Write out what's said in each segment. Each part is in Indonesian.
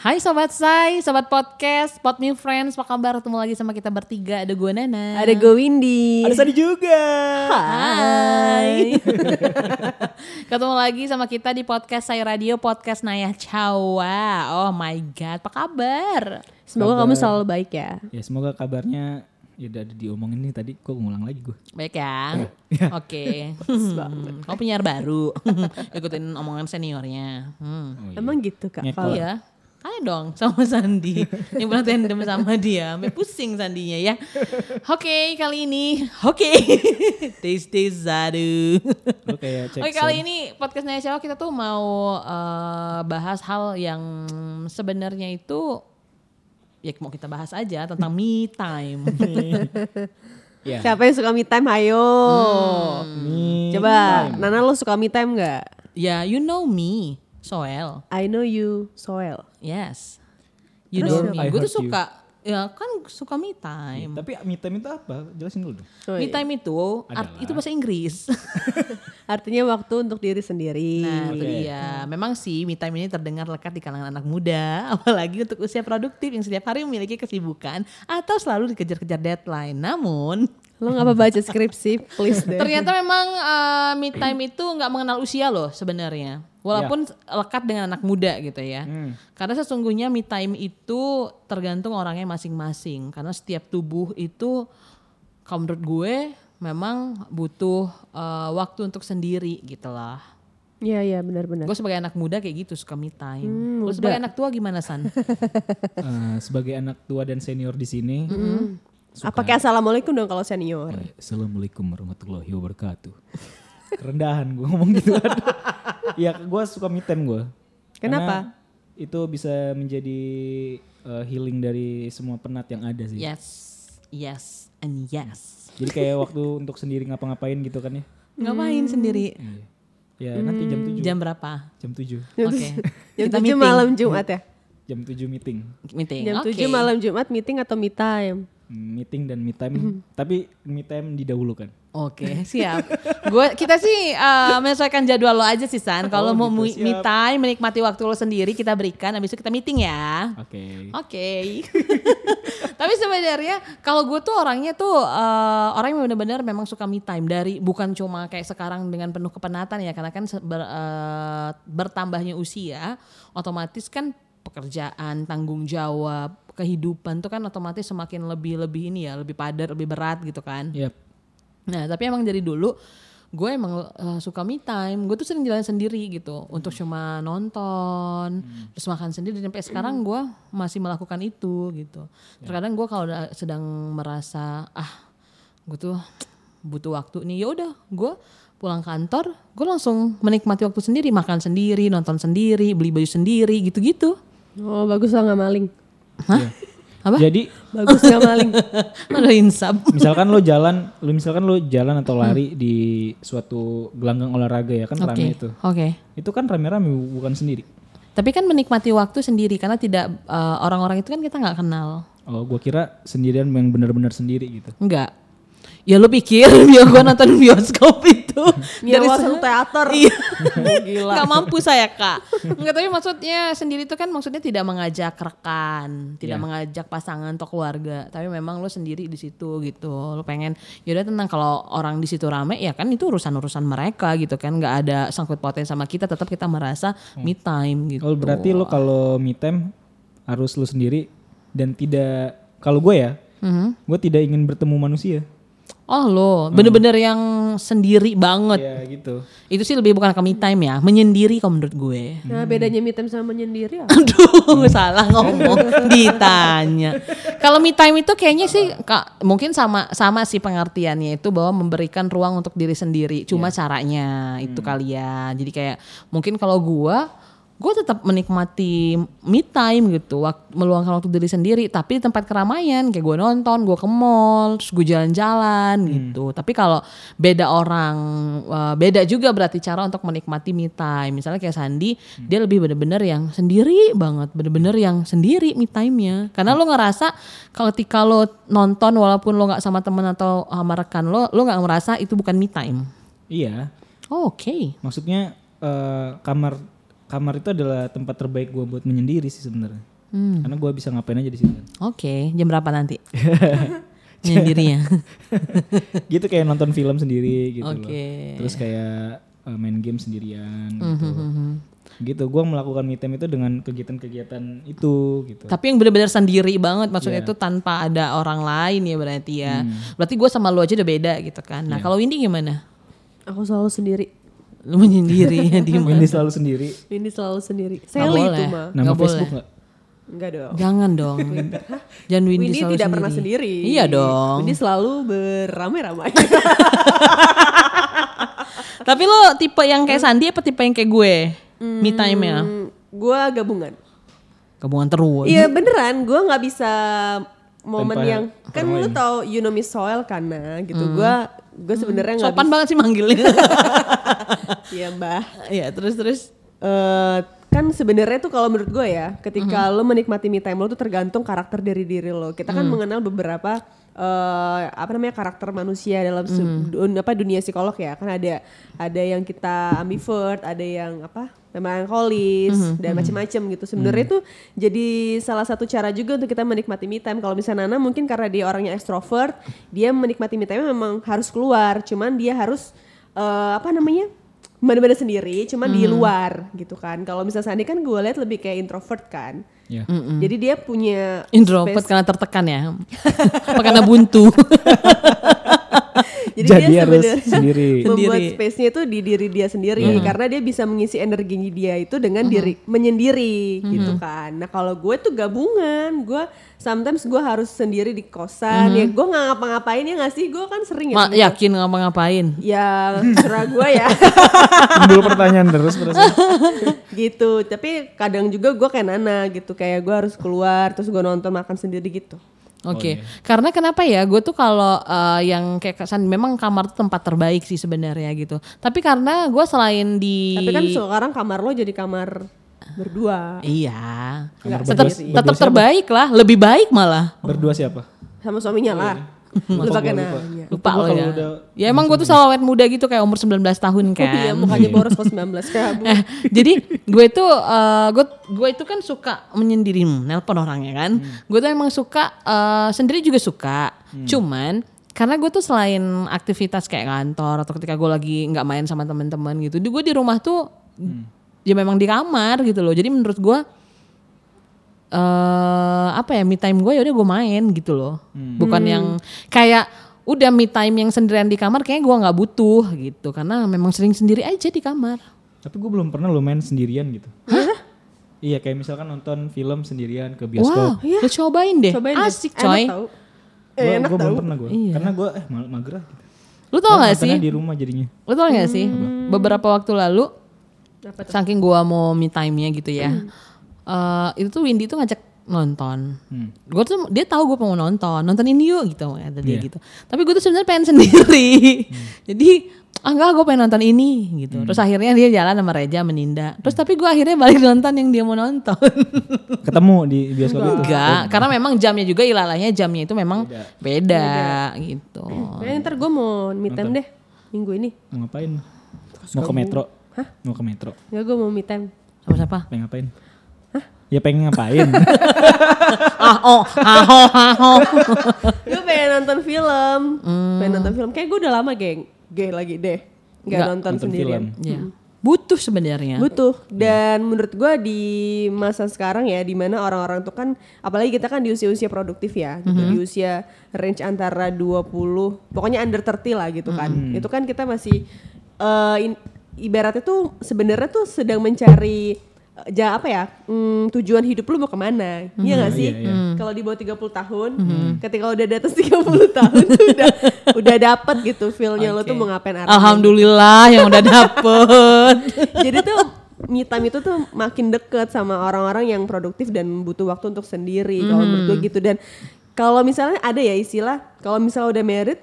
Hai Sobat Say, Sobat Podcast, Pod Me Friends, apa kabar? Ketemu lagi sama kita bertiga, ada gue Nana. Ada gue Windy. Ada Sadi juga. Hai. Ketemu lagi sama kita di podcast Saya Radio, podcast Naya Cawa. Oh my God, apa kabar? Semoga Kabar. kamu selalu baik ya. Ya semoga kabarnya ya udah ada diomongin nih tadi. Kok ngulang lagi gue? Baik ya? Oke. Hmm, Kamu penyiar baru, ikutin omongan seniornya. Hmm. Oh, iya. Emang gitu kak? Ngekor. Kalau Iya. Kayak dong sama Sandi. Yang pernah tandem sama dia. Sampai pusing Sandinya ya. Oke kali ini. Oke. tes tes aduh. Lo kayak cek Oke kali ini podcast Naya Jawa kita tuh mau eh, bahas hal yang sebenarnya itu ya mau kita bahas aja tentang me time. Ya. siapa yang suka me time? Hayo. Me Coba, time. Nana lo suka me time nggak? ya you know me, Soel. I know you, Soel. Yes. You Terus know me. I Gue tuh heard you. suka ya kan suka me time. Tapi me time itu apa? Jelasin dulu dong. Oh, Me iya. time itu art- itu bahasa Inggris. Artinya waktu untuk diri sendiri. Nah, itu dia. Memang sih me time ini terdengar lekat di kalangan anak muda, apalagi untuk usia produktif yang setiap hari memiliki kesibukan atau selalu dikejar-kejar deadline. Namun, Lo nggak apa baca skripsi, please deh. ternyata memang eh, me time itu nggak mengenal usia loh sebenarnya. Walaupun lekat dengan anak muda gitu ya. Hmm. Karena sesungguhnya me time itu tergantung orangnya masing-masing. Karena setiap tubuh itu kalau menurut gue memang butuh eh, waktu untuk sendiri gitu lah. Iya iya benar-benar. Gue sebagai anak muda kayak gitu suka me time. Hmm, Lu sebagai anak tua gimana San? Eh, sebagai anak tua dan senior di sini. Apa kayak assalamualaikum dong kalau senior? eh, Assalamualaikum warahmatullahi wabarakatuh. Kerendahan gue ngomong gitu kan. ya gue suka me time gue. Kenapa? Itu bisa menjadi eh, healing dari semua penat yang ada sih. yes, yes, and yes. Jadi kayak waktu untuk sendiri ngapa-ngapain gitu kan ya. Ngapain sendiri? Iya. Ya nanti jam 7. Jam berapa? Jam 7. Oke. Jam Kita 7 meeting. malam Jumat ya? Jam 7 meeting. Meeting. Jam Oke. 7 malam Jumat meeting atau me time? Hmm, Meeting dan me time. Tapi me time didahulukan. Oke, siap. Gue kita sih eh, menyesuaikan jadwal lo aja sih San. Kalau Oh, mau gitu, me- time menikmati waktu lo sendiri kita berikan habis itu kita meeting ya. Oke. Oke. Tapi sebenarnya kalau gue tuh orangnya tuh eh, orang yang benar-benar memang suka me time dari bukan cuma kayak sekarang dengan penuh kepenatan ya karena kan se- ber- eh, bertambahnya usia otomatis kan pekerjaan, tanggung jawab, kehidupan tuh kan otomatis semakin lebih lebih ini ya, lebih padat, lebih berat gitu kan. Yap. Nah, tapi emang dari dulu gue emang eh, suka me time. Gue tuh sering jalan sendiri gitu untuk cuma nonton, terus makan sendiri. Dan sampai sekarang gue masih melakukan itu gitu. Terkadang gue kalau sedang merasa ah gue tuh butuh waktu nih, ya udah gue pulang kantor, gue langsung menikmati waktu sendiri, makan sendiri, nonton sendiri, beli baju sendiri, gitu-gitu. Oh bagus lah nggak maling. Hah? Apa? Jadi Bagus nggak maling. Ada insap. misalkan lo jalan, lo misalkan lo jalan atau lari di suatu gelanggang olahraga ya kan Oke. rame itu. Oke. Itu kan rame-rame bukan sendiri. Tapi kan menikmati waktu sendiri karena tidak eh, orang-orang itu kan kita nggak kenal. Oh, gua kira sendirian yang benar-benar sendiri gitu. Enggak. Ya lu pikir biar gua nonton bioskop itu Nyewa sana- satu teater. Iya. Gila. Nggak mampu saya kak. Enggak tapi maksudnya sendiri itu kan maksudnya tidak mengajak rekan, tidak Ya. mengajak pasangan atau keluarga. Tapi memang lu sendiri di situ gitu. Lu pengen yaudah tenang kalau orang di situ rame ya kan itu urusan-urusan mereka gitu kan. Nggak ada sangkut pautnya sama kita. Tetap kita merasa me time gitu. Oh, berarti lo kalau me time harus lo sendiri dan tidak kalau gue ya, Mhm. gue tidak ingin bertemu manusia. Oh lo, bener-bener yang sendiri banget. Ya gitu. Itu sih lebih bukan ke me time ya, menyendiri kalau menurut gue. Nah bedanya me time sama menyendiri ya? Aduh, salah ngomong, ditanya. Kalau me time itu kayaknya sih Kak, mungkin sama sama sih pengertiannya itu bahwa memberikan ruang untuk diri sendiri. Cuma caranya itu kali ya. Jadi kayak mungkin kalau gua gue tetap menikmati me time gitu, wak- meluangkan waktu diri sendiri, tapi di tempat keramaian kayak gue nonton, gue ke mall, terus gue jalan-jalan gitu. Tapi kalau beda orang, uh, beda juga berarti cara untuk menikmati me time. Misalnya kayak Sandi, dia lebih bener-bener yang sendiri banget, bener-bener yang sendiri me time-nya. Karena lo ngerasa kalau ketika lo nonton walaupun lo nggak sama temen atau sama rekan lo, lo nggak ngerasa itu bukan me time. Iya. Oh, Oke. Maksudnya eh, kamar kamar itu adalah tempat terbaik gue buat menyendiri sih sebenarnya. Hmm. Karena gue bisa ngapain aja di situ. Oke, jam berapa nanti? Sendirinya. gitu kayak nonton film sendiri gitu loh. Oke. Terus kayak uh, main game sendirian Hmm, gitu. Gitu, gue melakukan me time itu dengan kegiatan-kegiatan itu gitu. Tapi yang benar-benar sendiri banget, maksudnya Iya. itu tanpa ada orang lain ya berarti ya. Hmm. Berarti gue sama lu aja udah beda gitu kan. Nah kalau Windy gimana? Aku selalu sendiri. Lu menyendiri ya di mana? Windy selalu sendiri. Ini selalu sendiri. Sally itu mah. Nama Nggak Facebook nggak? Enggak dong. Jangan dong. Jangan Windy, Windy selalu tidak pernah sendiri. Iya dong. Windy selalu beramai-ramai. Tapi lo tipe yang kayak Sandi apa tipe yang kayak gue? Me time-nya. Hmm, gua gabungan. Gabungan terus. Iya beneran, gua nggak bisa momen yang kan lu tau you know me soil karena gitu. Gua gue sebenarnya nggak Sopan banget sih manggilnya. Iya mbah. Iya terus terus. Eh, kan sebenarnya tuh kalau menurut gue ya, ketika lo menikmati me time lo tuh tergantung karakter dari diri lo. Kita kan mengenal beberapa eh apa namanya karakter manusia dalam se- dun- apa dunia psikolog ya. Kan ada ada yang kita ambivert, ada yang apa melankolis dan macam-macam gitu. Sebenarnya itu jadi salah satu cara juga untuk kita menikmati me time. Kalau misalnya Nana mungkin karena dia orangnya ekstrovert, dia menikmati me time memang harus keluar. Cuman dia harus eh, apa namanya? Benar-benar sendiri, cuman di luar gitu kan. Kalau misalnya Sandi kan gue lihat lebih kayak introvert kan. Ya. Jadi dia punya Introvert space- karena tertekan ya. Karena buntu. Jadi, Jadi dia harus sebenarnya sendiri. membuat Sendiri. space-nya itu di diri dia sendiri karena dia bisa mengisi energinya dia itu dengan diri menyendiri gitu kan. Nah kalau gue tuh gabungan, gue sometimes gue harus sendiri di kosan. Ya gue nggak ngapa-ngapain ya nggak sih? Gue kan sering ya Ma- yakin ngapa-ngapain. ya serah gue ya. Timbul pertanyaan terus perasaan. gitu. Tapi kadang juga gue kayak Nana gitu. Kayak gue harus keluar terus gue nonton makan sendiri gitu Oke, karena kenapa ya? Gue tuh kalau eh, yang kayak kesan memang kamar tuh tempat terbaik sih sebenarnya gitu. Tapi karena gue selain di tapi kan sekarang kamar lo jadi kamar berdua. Iya, Kamar tetap berdua- tetap terbaik lah, lebih baik malah. Berdua siapa? sama suaminya lah. Lu Lupa gua, lupa. nanya Lupa lo ya. udah- Ya emang gue tuh selalu awet muda gitu kayak umur 19 tahun Oh iya kan. mukanya boros kok 19 kayak Eh, jadi gue itu eh, gue gue itu kan suka menyendiri hmm, nelpon orangnya kan. Gue tuh emang suka eh, sendiri juga suka. Cuman karena gue tuh selain aktivitas kayak kantor atau ketika gue lagi nggak main sama teman-teman gitu, gue di rumah tuh ya memang di kamar gitu loh. Jadi menurut gue eh apa ya me time gue ya udah gue main gitu loh. Bukan yang kayak udah me time yang sendirian di kamar kayaknya gue nggak butuh gitu karena memang sering sendiri aja di kamar. Tapi gue belum pernah lo main sendirian gitu. Iya kayak misalkan nonton film sendirian ke bioskop. Wow, lu cobain deh. cobain deh. Asik enak coy. tau Gue eh, enak belum tau pernah gue. Karena gue eh mal mager lah gitu. Lu tau gak sih? di rumah jadinya. Lu tau gak sih? Beberapa waktu lalu, saking gua mau me time-nya gitu ya. Eh, itu tuh Windy tuh ngajak nonton. Hmm. Gue tuh dia tahu gue mau nonton, nonton ini yuk gitu kata dia Iya. gitu. Tapi gue tuh sebenarnya pengen sendiri. Jadi ah enggak gue pengen nonton ini gitu. Terus akhirnya dia jalan sama Reja meninda. Terus tapi gue akhirnya balik nonton yang dia mau nonton. Ketemu di bioskop itu. Enggak, karena memang jamnya juga ilalahnya jamnya itu memang beda, gitu. Kayaknya ntar gue mau me time deh minggu ini Mau ngapain? Mau ke metro. Mau ke metro. Enggak gue mau me time Sama siapa? Pengen ngapain? Ya pengen ngapain? ah oh ah oh ah oh. Gue pengen nonton film. Pengen nonton film. Kayak gue udah lama geng. Geng lagi deh. Gak Nggak, nonton, nonton sendirian. film. Ya. Butuh sebenarnya. Butuh. Dan menurut gue di masa sekarang ya Di mana orang-orang tuh kan Apalagi kita kan di usia-usia produktif ya gitu. Di usia range antara 20 Pokoknya under 30 lah gitu kan. Itu kan kita masih eh, in- Ibaratnya tuh sebenarnya tuh sedang mencari ja apa ya mm, tujuan hidup lu mau ke mana? Iya gak sih? Iya, iya. kalau di bawah 30 tahun ketika udah di atas 30 tahun tuh udah udah dapat gitu feelnya lo tuh mau ngapain arahnya. Alhamdulillah yang udah dapet. jadi tuh me time itu tuh makin deket sama orang-orang yang produktif dan butuh waktu untuk sendiri kalau menurut gue gitu. Dan kalau misalnya ada ya istilah kalau misalnya udah married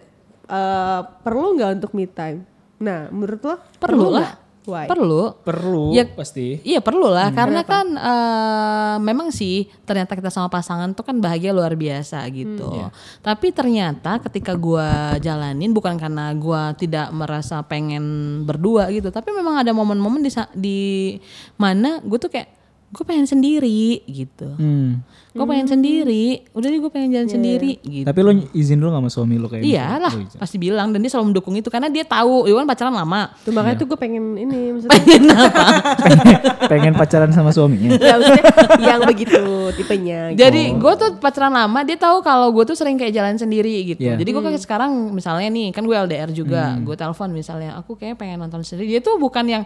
eh, perlu nggak untuk me time? Nah menurut lo Perlu lah. Why? Perlu. Perlu Ya, pasti. Iya perlu lah karena kan eh, memang sih ternyata kita sama pasangan tuh kan bahagia luar biasa gitu. Tapi ternyata ketika gua jalanin bukan karena gua tidak merasa pengen berdua gitu, tapi memang ada momen-momen di di mana gue tuh kayak gue pengen sendiri gitu. Hmm. Gue pengen sendiri, udah deh gue pengen jalan sendiri gitu. Tapi lo izin dulu gak sama suami lo kayak gitu? Iyalah, Oh, izin. pasti bilang dan dia selalu mendukung itu karena dia tahu, Iwan pacaran lama. Tuh makanya tuh gue pengen ini maksudnya Pengen apa? Pengen pacaran sama suaminya. ya, maksudnya yang begitu tipenya. gitu. Jadi gue tuh pacaran lama, dia tahu kalau gue tuh sering kayak jalan sendiri gitu. Iya. Jadi gue kayak sekarang misalnya nih, kan gue LDR juga, gue telepon misalnya, aku kayak pengen nonton sendiri. Dia tuh bukan yang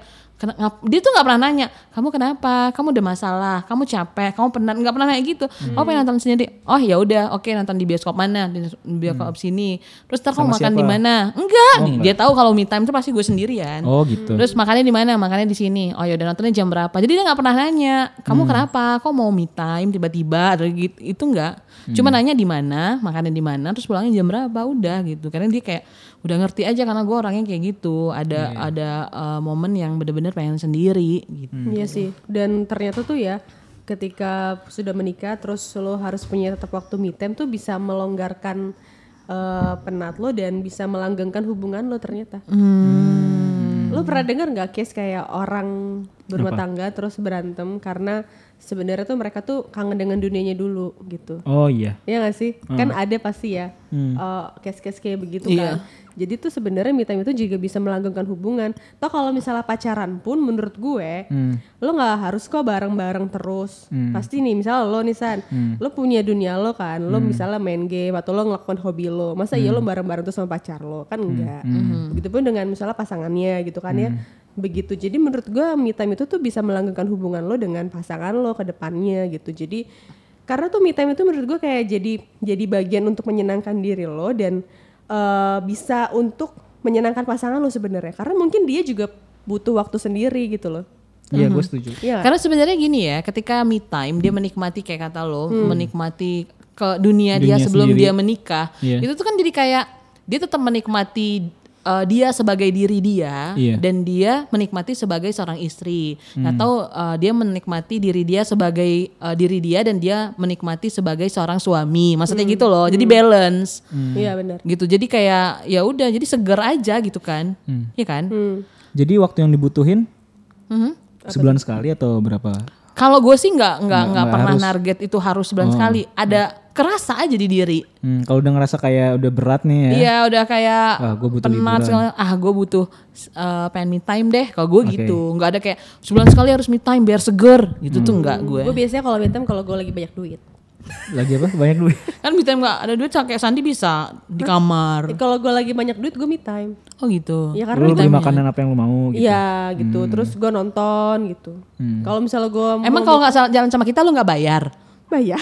dia tuh nggak pernah nanya, kamu kenapa? Kamu ada masalah? Kamu capek? Kamu penat? Nggak pernah nanya gitu. Oh pengen nonton sendiri. Oh ya udah, oke nonton di bioskop mana? Di bioskop sini. Terus ntar kamu makan di mana? Enggak, dia tahu kalau me time tuh pasti gue sendirian. Oh gitu. Terus makannya di mana? Makannya di sini. Oh ya udah nontonnya jam berapa? Jadi dia nggak pernah nanya, kamu kenapa? Kok mau me time tiba-tiba atau gitu? Itu enggak. Cuma nanya di mana, makannya di mana, terus pulangnya jam berapa? Udah gitu. Karena dia kayak udah ngerti aja karena gue orangnya kayak gitu. Ada ada uh, momen yang bener-bener pengen sendiri gitu. Iya sih. Dan ternyata tuh ya ketika sudah menikah terus lo harus punya tetap waktu me time tuh bisa melonggarkan eh, penat lo dan bisa melanggengkan hubungan lo ternyata. Hmm. Lo pernah dengar nggak case kayak orang berumah tangga terus berantem karena sebenarnya tuh mereka tuh kangen dengan dunianya dulu gitu. Oh iya. Iya gak sih? Kan ada pasti ya eh, case-case kayak begitu Iya. kan. Jadi tuh sebenarnya me time itu juga bisa melanggengkan hubungan. Toh kalau misalnya pacaran pun menurut gue, lo nggak harus kok bareng-bareng terus. Pasti nih misalnya lo nih San, lo punya dunia lo kan. Lo misalnya main game atau lo ngelakuin hobi lo. Masa iya lo bareng-bareng tuh sama pacar lo? Kan enggak. Begitupun dengan misalnya pasangannya gitu kan ya. Begitu. Jadi menurut gue me time itu tuh bisa melanggengkan hubungan lo dengan pasangan lo ke depannya gitu. Jadi karena tuh me time itu menurut gue kayak jadi jadi bagian untuk menyenangkan diri lo dan eh, bisa untuk menyenangkan pasangan lo sebenarnya karena mungkin dia juga butuh waktu sendiri gitu loh Iya gue setuju. Iya. Karena sebenarnya gini ya, ketika me time dia menikmati kayak kata lo, menikmati ke dunia, dia Dunia sebelum sendiri. dia menikah, Iya. itu tuh kan jadi kayak dia tetap menikmati uh, dia sebagai diri dia Iya. dan dia menikmati sebagai seorang istri. Atau uh, dia menikmati diri dia sebagai uh, diri dia dan dia menikmati sebagai seorang suami. Maksudnya gitu loh. Jadi balance. Iya benar. Gitu. Jadi kayak ya udah jadi seger aja gitu kan. Iya kan? Hmm. Jadi waktu yang dibutuhin Mhm. sebulan sekali atau berapa? Kalau gue sih nggak nggak Nggak- pernah harus. target itu harus sebulan sekali. Ada kerasa aja di diri. Hmm, kalau udah ngerasa kayak udah berat nih ya. Iya udah kayak Ah, gua butuh penat liburan. segala. Ah gue butuh uh, pengen me time deh. Kalau gue Oke. gitu, nggak ada kayak sebulan sekali harus me time biar seger. Gitu tuh nggak gue. gue biasanya kalau me time kalau gue lagi banyak duit Lagi apa? Banyak duit. Kan me time nggak ada duit kayak Sandi bisa di kamar. Kalau gue lagi banyak duit gue me time Oh gitu. ya karena Lu beli makanan apa yang lu mau gitu. Iya gitu, terus gue nonton gitu. Kalau misalnya gue Emang kalau nggak jalan sama kita lu nggak bayar? Bayar,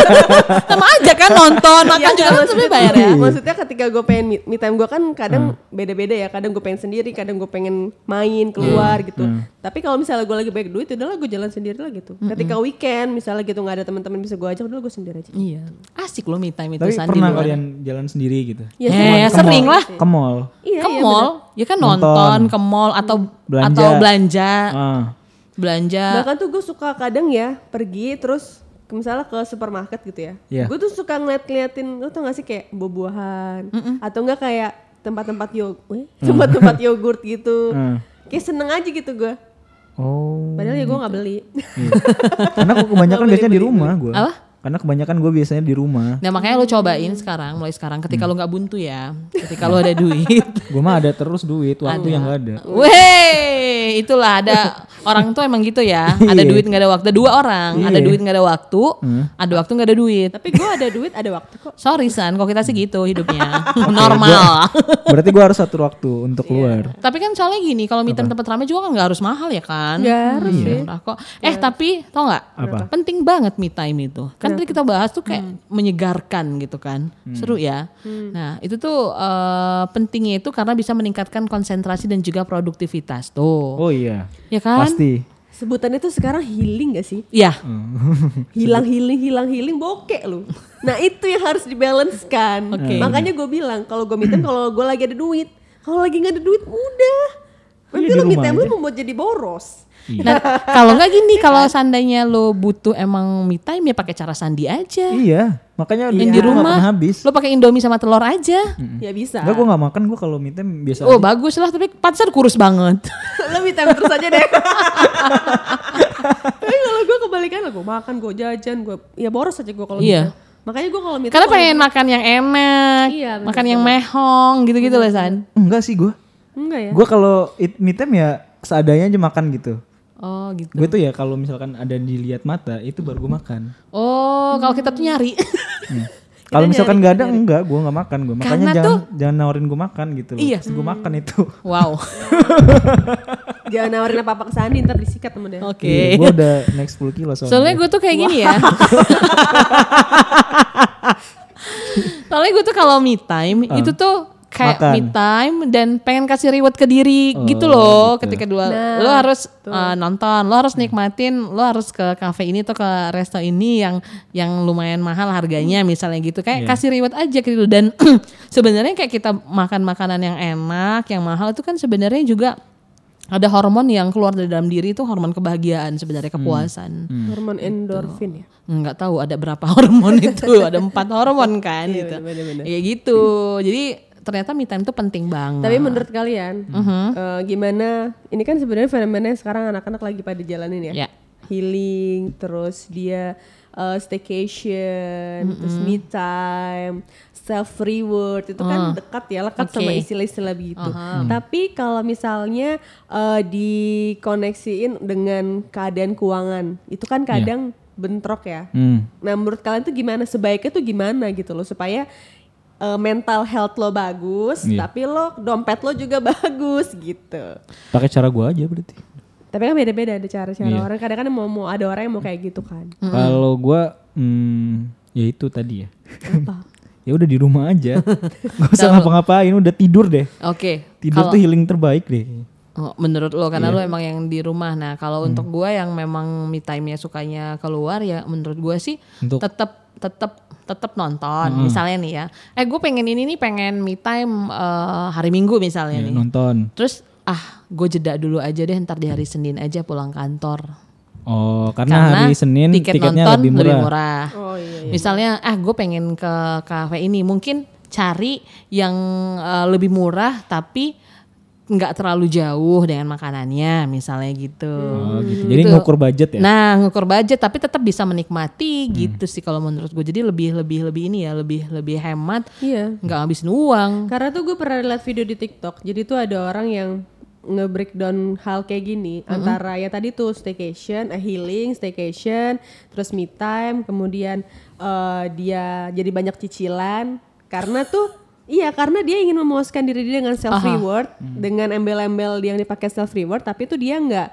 Sama aja kan nonton, makan Iya, juga kan maksudnya- sebenarnya bayar ya. Maksudnya ketika gue pengen me, me time gue kan kadang beda-beda ya. Kadang gue pengen sendiri, kadang gue pengen main keluar gitu. Tapi kalau misalnya gue lagi banyak duit, udahlah gue jalan sendiri lah gitu. Ketika weekend misalnya gitu nggak ada teman-teman bisa gue ajak, udah gue sendiri aja. Iya. Asik loh me time itu Tapi Sandi. pernah kalian jalan sendiri gitu? Iya, Eh, Ke sering mall- lah. Ke mall. Iya, ke iya, mall, ya kan Nonton. nonton, ke mall atau Belanja. atau belanja, Ah. belanja. Bahkan tuh gue suka kadang ya pergi terus misalnya ke supermarket gitu ya. Iya. Gue tuh suka ngeliat-ngeliatin, lo tau gak sih kayak buah-buahan atau enggak kayak tempat-tempat yogurt, tempat-tempat yogurt gitu. Hmm. Kayak seneng aja gitu gue. Oh. Padahal ya gue nggak beli. Iya. Karena aku kebanyakan biasanya di rumah gue. Apa? Karena kebanyakan gue biasanya di rumah. Nah makanya lo cobain sekarang, mulai sekarang. Ketika lo nggak buntu ya, ketika lo ada duit. Gue mah ada terus duit, waktu yang gak ada. Weh, itulah ada orang tuh emang gitu ya. Ada duit nggak ada waktu. Ada dua orang, ada Iya. duit nggak ada waktu, ada waktu nggak ada duit. Tapi gue ada duit, ada waktu kok. Sorry San, kok kita sih gitu hidupnya. Normal. Berarti gue harus atur waktu untuk Iya. keluar. Tapi kan soalnya gini, kalau me time tempat ramai juga kan nggak harus mahal ya kan? Nggak harus Iya. sih. Murah kok. Eh tapi tau nggak? Penting banget me time itu. Kan tadi kita bahas tuh kayak menyegarkan gitu kan, seru ya. Nah itu tuh eh, pentingnya itu karena bisa meningkatkan konsentrasi dan juga produktivitas tuh. Oh iya. Ya kan? Pasti. Sebutannya tuh sekarang healing gak sih? Iya. Hilang healing, hilang healing, bokek lu. Nah itu yang harus dibalancekan. Oke. Makanya gue bilang kalau gue time kalau gue lagi ada duit. Kalau lagi nggak ada duit, udah. Nanti Iya, lu rumah time aja. lu membuat jadi boros. Iya. Nah, kalau nggak gini, kalau seandainya lo butuh emang me time ya pakai cara sandi aja. Iya, makanya Yang di nggak rumah, habis. lo pakai indomie sama telur aja. Ya bisa. Enggak, gue gak makan, gue kalau me time biasa Oh aja. bagus lah, tapi pantesan kurus banget. lu me time terus aja deh. Tapi kalau gue kebalikan lah, gue makan, gue jajan, gue ya boros aja gue kalau Iya. gitu. Makanya gue kalau me time Karena kalau- pengen makan yang enak, Iya, bener, makan yang mehong gitu-gitu loh San. Enggak sih gue. enggak ya. Gue kalau it- me time ya seadanya aja makan gitu. Oh gitu. Gue tuh ya kalau misalkan ada dilihat mata itu baru gue makan. Oh kalau kita tuh nyari. Hmm. Kalau misalkan nggak ada enggak, gue nggak makan gue. Makanya Karena jangan jangan nawarin gue makan gitu loh. Iya. Terus gue makan itu. wow. Jangan nawarin apa-apa ke Sandi, ntar disikat temennya. Oke. Iya, gue udah naik 10 kilo soalnya. Soalnya gue tuh kayak gini ya. Soalnya gue tuh kalau me time Ah. itu tuh kayak Makan. me time dan pengen kasih reward ke diri Oh, gitu loh. gitu. ketika dua Nah, lo harus uh, nonton lo harus nikmatin lo harus ke cafe ini atau ke resto ini yang yang lumayan mahal harganya misalnya gitu. Kayak Iya. kasih reward aja gitu. Dan sebenarnya kayak kita makan makanan yang enak yang mahal itu kan sebenarnya juga ada hormon yang keluar dari dalam diri itu hormon kebahagiaan sebenarnya kepuasan. Hormon endorfin ya. nggak tahu ada berapa hormon itu ada empat hormon kan gitu. bener-bener. ya gitu. Jadi ternyata me time itu penting banget Tapi menurut kalian, Mhm. eh, gimana? Ini kan sebenarnya fenomena sekarang anak-anak lagi pada jalanin ya. Ya. Healing, terus dia eh, staycation, terus me time, self reward itu kan dekat ya, lekat sama Oke. istilah-istilah begitu. Tapi kalau misalnya eh, dikoneksiin dengan keadaan keuangan, itu kan kadang bentrok ya. Hmm. Nah menurut kalian tuh gimana sebaiknya tuh gimana gitu loh supaya uh, mental health lo bagus, Iya. tapi lo dompet lo juga bagus gitu. Pakai cara gue aja berarti. Tapi kan beda-beda ada cara-cara Iya. orang. Kadang-kadang mau mau ada orang yang mau kayak gitu kan. Kalau gue, hmm, ya itu tadi ya. ya udah di rumah aja. Gak usah ngapa-ngapain, udah tidur deh. oke Tidur Kalau- tuh healing terbaik deh. Oh, menurut lo karena lo emang yang di rumah nah kalau Hmm. untuk gue yang memang me time-nya sukanya keluar ya menurut gue sih tetap tetap tetap nonton misalnya nih ya eh gue pengen ini nih pengen me time eh, hari minggu misalnya Ya, nih nonton. terus ah gue jeda dulu aja deh ntar di hari senin aja pulang kantor Oh, karena, hari Senin tiket tiketnya nonton lebih murah. Oh iya. Misalnya, ah gue pengen ke kafe ini, mungkin cari yang eh, lebih murah tapi nggak terlalu jauh dengan makanannya, misalnya gitu. Oh, gitu. Jadi Gitu. ngukur budget ya. Nah, ngukur budget tapi tetap bisa menikmati gitu sih kalau menurut gue. Jadi lebih lebih lebih ini ya, lebih lebih hemat, Iya. nggak ngabisin uang. Karena tuh gue pernah lihat video di TikTok. Jadi tuh ada orang yang nge-breakdown hal kayak gini antara ya tadi tuh staycation, eh, healing, staycation, terus me time, kemudian eh, dia jadi banyak cicilan karena tuh iya karena dia ingin memuaskan diri dia dengan self reward, dengan embel-embel yang dipakai self reward, tapi tuh dia nggak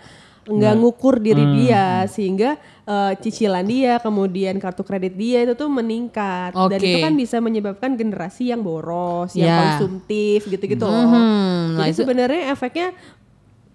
nggak ngukur diri dia sehingga eh, cicilan dia kemudian kartu kredit dia itu tuh meningkat dan Oke. itu kan bisa menyebabkan generasi yang boros, yang Ya. konsumtif gitu-gitu loh. Mhm, nah Jadi itu- sebenarnya efeknya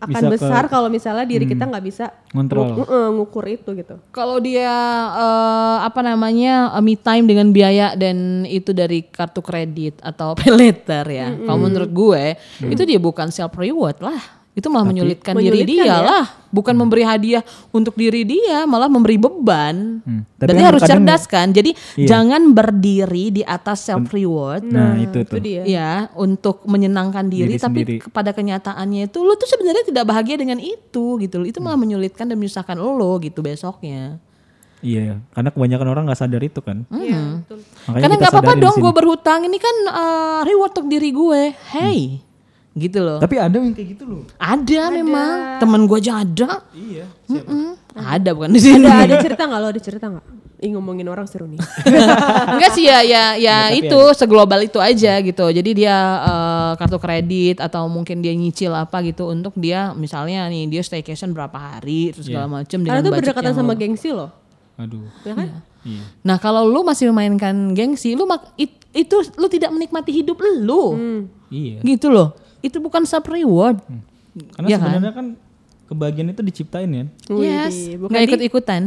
akan Bisa besar kalau misalnya diri kita nggak bisa Ngontrol. ngu- eh, ngukur itu gitu. Kalau dia eh, apa namanya eh, me time dengan biaya dan itu dari kartu kredit atau pay letter ya. Kalau menurut gue itu dia bukan self reward lah. Itu malah menyulitkan, diri Menyulitkan dia ya? lah, bukan memberi hadiah untuk diri dia, malah memberi beban. Hmm, tapi Berarti kan harus kadang- cerdas kan. Jadi Iya. jangan berdiri di atas self reward. Nah, itu Itu tuh. dia. Ya, untuk menyenangkan diri, Diri tapi sendiri. kepada kenyataannya itu lu tuh sebenarnya tidak bahagia dengan itu gitu loh. Itu malah menyulitkan dan menyusahkan lo gitu besoknya. Iya, karena kebanyakan orang nggak sadar itu kan. Iya, betul. Makanya Karena nggak apa-apa dong gue berhutang ini kan eh, reward untuk diri gue. Hey, gitu loh. Tapi ada yang kayak gitu loh. Ada, memang teman gue aja ada. Iya. Mm-mm. Ada bukan di sini. Ada ada cerita nggak lo ada cerita nggak? Ih ngomongin orang seru nih. Enggak sih ya ya ya itu seglobal itu aja gitu. Jadi dia eh, kartu kredit atau mungkin dia nyicil apa gitu untuk dia misalnya nih dia staycation berapa hari terus segala macem Karena budget berdekatan yang sama lo- gengsi loh. Aduh. Ya kan? Iya. Nah, kalau lu masih memainkan gengsi, lu mak- it- itu lu tidak menikmati hidup lu. Iya. Gitu loh. Itu bukan self reward. Karena Iya kan? sebenarnya kan kebahagiaan itu diciptain kan. Yes. Nggak di- ikut-ikutan.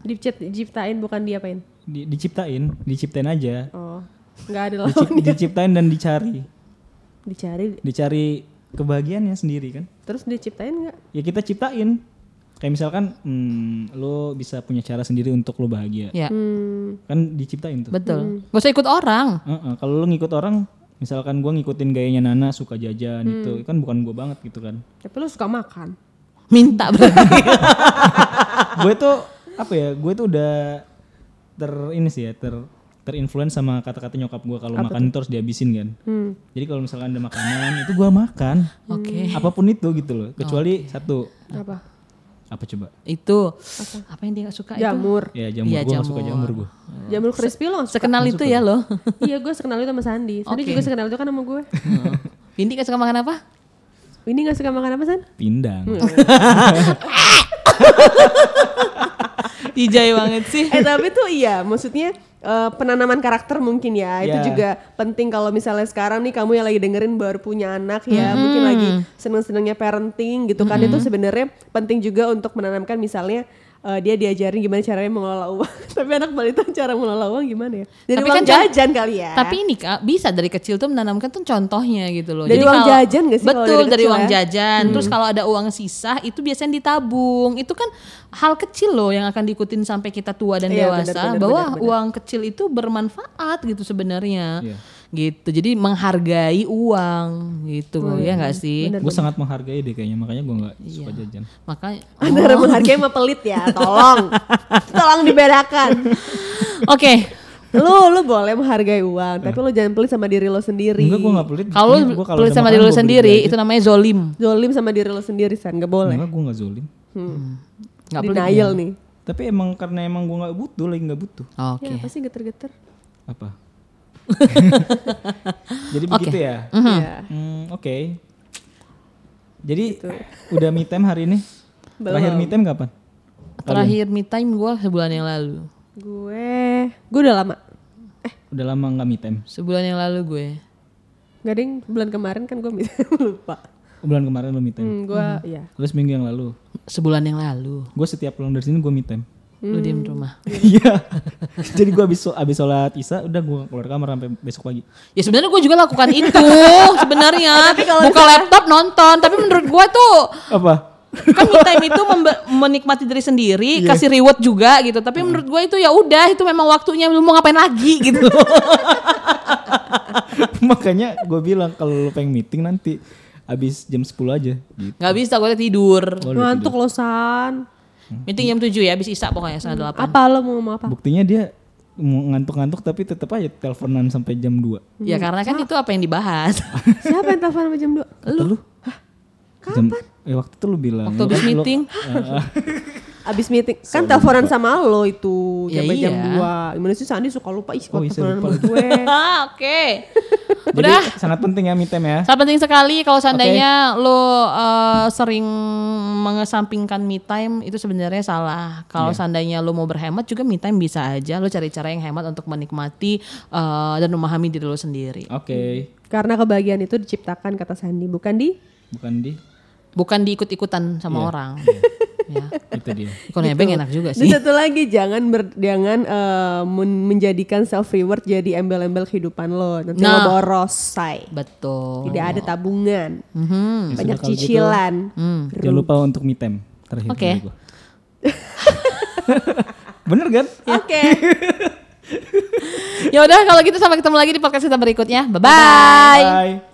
Dicipta, diciptain bukan diapain? Di- diciptain, diciptain aja. Oh, nggak ada Dicip- lawannya. diciptain dan dicari. Dicari. Dicari kebahagiaannya sendiri kan. Terus diciptain nggak? Ya kita ciptain. Kayak misalkan hmm, lo bisa punya cara sendiri untuk lo bahagia. Ya, Hmm, Kan diciptain tuh. betul. Gak usah ikut orang. Heeh, kalau lo ngikut orang, misalkan gua ngikutin gayanya Nana suka jajan itu, kan bukan gua banget gitu kan. tapi lu suka makan. Minta berarti. gue tuh apa ya? Gue tuh udah ter ini sih ya, ter terinfluence sama kata-kata nyokap gua kalau makan itu harus dihabisin kan. Hmm. Jadi kalau misalkan ada makanan itu gua makan. Oke. Apa pun itu gitu loh. Kecuali satu Apa? Apa coba? Itu apa yang dia gak suka itu? Jamur. Ya jamur. Iya, gua gak suka jamur. jamur gua. Jamur crispy lo nggak suka? Sekenal itu ya lo. iya gue sekenal itu sama Sandi. Sandi Oke. juga sekenal itu kan sama gue. Vindi gak suka makan apa? Ini gak suka makan apa San? Pindang. Ijai banget sih. eh tapi tuh iya maksudnya eh, penanaman karakter mungkin ya. Itu Ya. juga penting kalau misalnya sekarang nih kamu yang lagi dengerin baru punya anak ya mungkin lagi seneng-senengnya parenting gitu kan. Itu sebenarnya penting juga untuk menanamkan misalnya eh, dia diajarin gimana caranya mengelola uang tapi anak balita cara mengelola uang gimana ya dari Tapi uang kan jajan kali ya Tapi ini kak bisa dari kecil tuh menanamkan tuh contohnya gitu loh. Dari uang jajan nggak sih kalau Betul dari dari uang ya? jajan. Terus kalau ada uang sisa itu biasanya ditabung. Itu kan hal kecil loh yang akan diikutin sampai kita tua dan Iya, dewasa. benar, benar, bahwa benar, benar. uang kecil itu bermanfaat gitu sebenarnya. Iya. Gitu. Jadi menghargai uang gitu ya nggak sih? gue sangat menghargai deh kayaknya makanya gue nggak suka jajan. Makanya antara menghargai sama pelit ya tolong tolong dibedakan Oke. lu lu boleh menghargai uang tapi lu jangan pelit sama diri lo sendiri Enggak gue nggak pelit. Kalau lu kalau pelit sama diri beli sendiri aja. itu namanya zolim. zolim sama diri lo sendiri san nggak boleh Enggak gue nggak zolim. Nggak pelit. denial nih Tapi emang karena emang gue nggak butuh lagi nggak butuh. Oke. ya pasti geter-geter Apa? Jadi begitu ya. ya Hmm, Oke. Jadi udah me time hari ini. Terakhir me time kapan? Terakhir me time gue sebulan yang lalu. gue gue udah lama Udah lama nggak me time. Sebulan yang lalu gue. Gak ding bulan kemarin kan gue lupa Bulan kemarin lo me time. hmm, gue ya Terus minggu yang lalu. Sebulan yang lalu. Gue setiap pulang dari sini gue me time. Lu diem di rumah. Iya. Jadi gue abis abis sholat isya udah gue keluar kamar sampai besok pagi. Ya sebenarnya gue juga lakukan itu sebenarnya. Buka laptop nonton. Tapi menurut gue tuh Apa? kan me time itu menikmati diri sendiri, kasih reward juga gitu. Tapi menurut gue itu ya udah itu memang waktunya lu mau ngapain lagi gitu. Makanya gue bilang kalau lo pengen meeting nanti abis jam 10 aja gitu. Gak bisa gue tidur. Oh, lu ngantuk lo san Meeting jam 7 ya, habis isak pokoknya setengah 8. apa lo mau ngomong apa Buktinya dia mau ngantuk-ngantuk tapi tetap aja teleponan sampai jam 2. Ya karena kan itu apa yang dibahas. siapa yang telepon sama jam 2 Lu? Kapan? eh waktu itu lu bilang. Waktu lu habis kan- lu- meeting. abis meeting kan teleponan sama lo itu Ya jam iya. 2 gimana sih Sandi suka lupa ih Oh, suka iya, teleponan lupa sama gue Oke. Jadi Udah. sangat penting ya me time ya. Sangat penting sekali kalau seandainya lo uh, sering mengesampingkan me time itu sebenarnya salah. Kalau Iya. seandainya lo mau berhemat juga me time bisa aja. Lo cari cara yang hemat untuk menikmati uh, dan memahami diri lo sendiri. Oke. karena kebahagiaan itu diciptakan kata Sandi bukan di Bukan di Bukan diikut-ikutan sama Iya. orang. Ya. itu dia. Ikut nebeng enak juga Dan sih. satu lagi jangan ber, jangan eh, men- menjadikan self reward jadi embel-embel kehidupan lo. Nanti Nah. lo boros, say. Betul. Tidak ada tabungan, Mhm. Ya banyak sudah, kalau gitu, cicilan. Jangan lupa untuk me time terakhir Oke. gua. Bener kan? Oke. Ya udah kalau gitu sampai ketemu lagi di podcast kita berikutnya. Bye bye. Bye.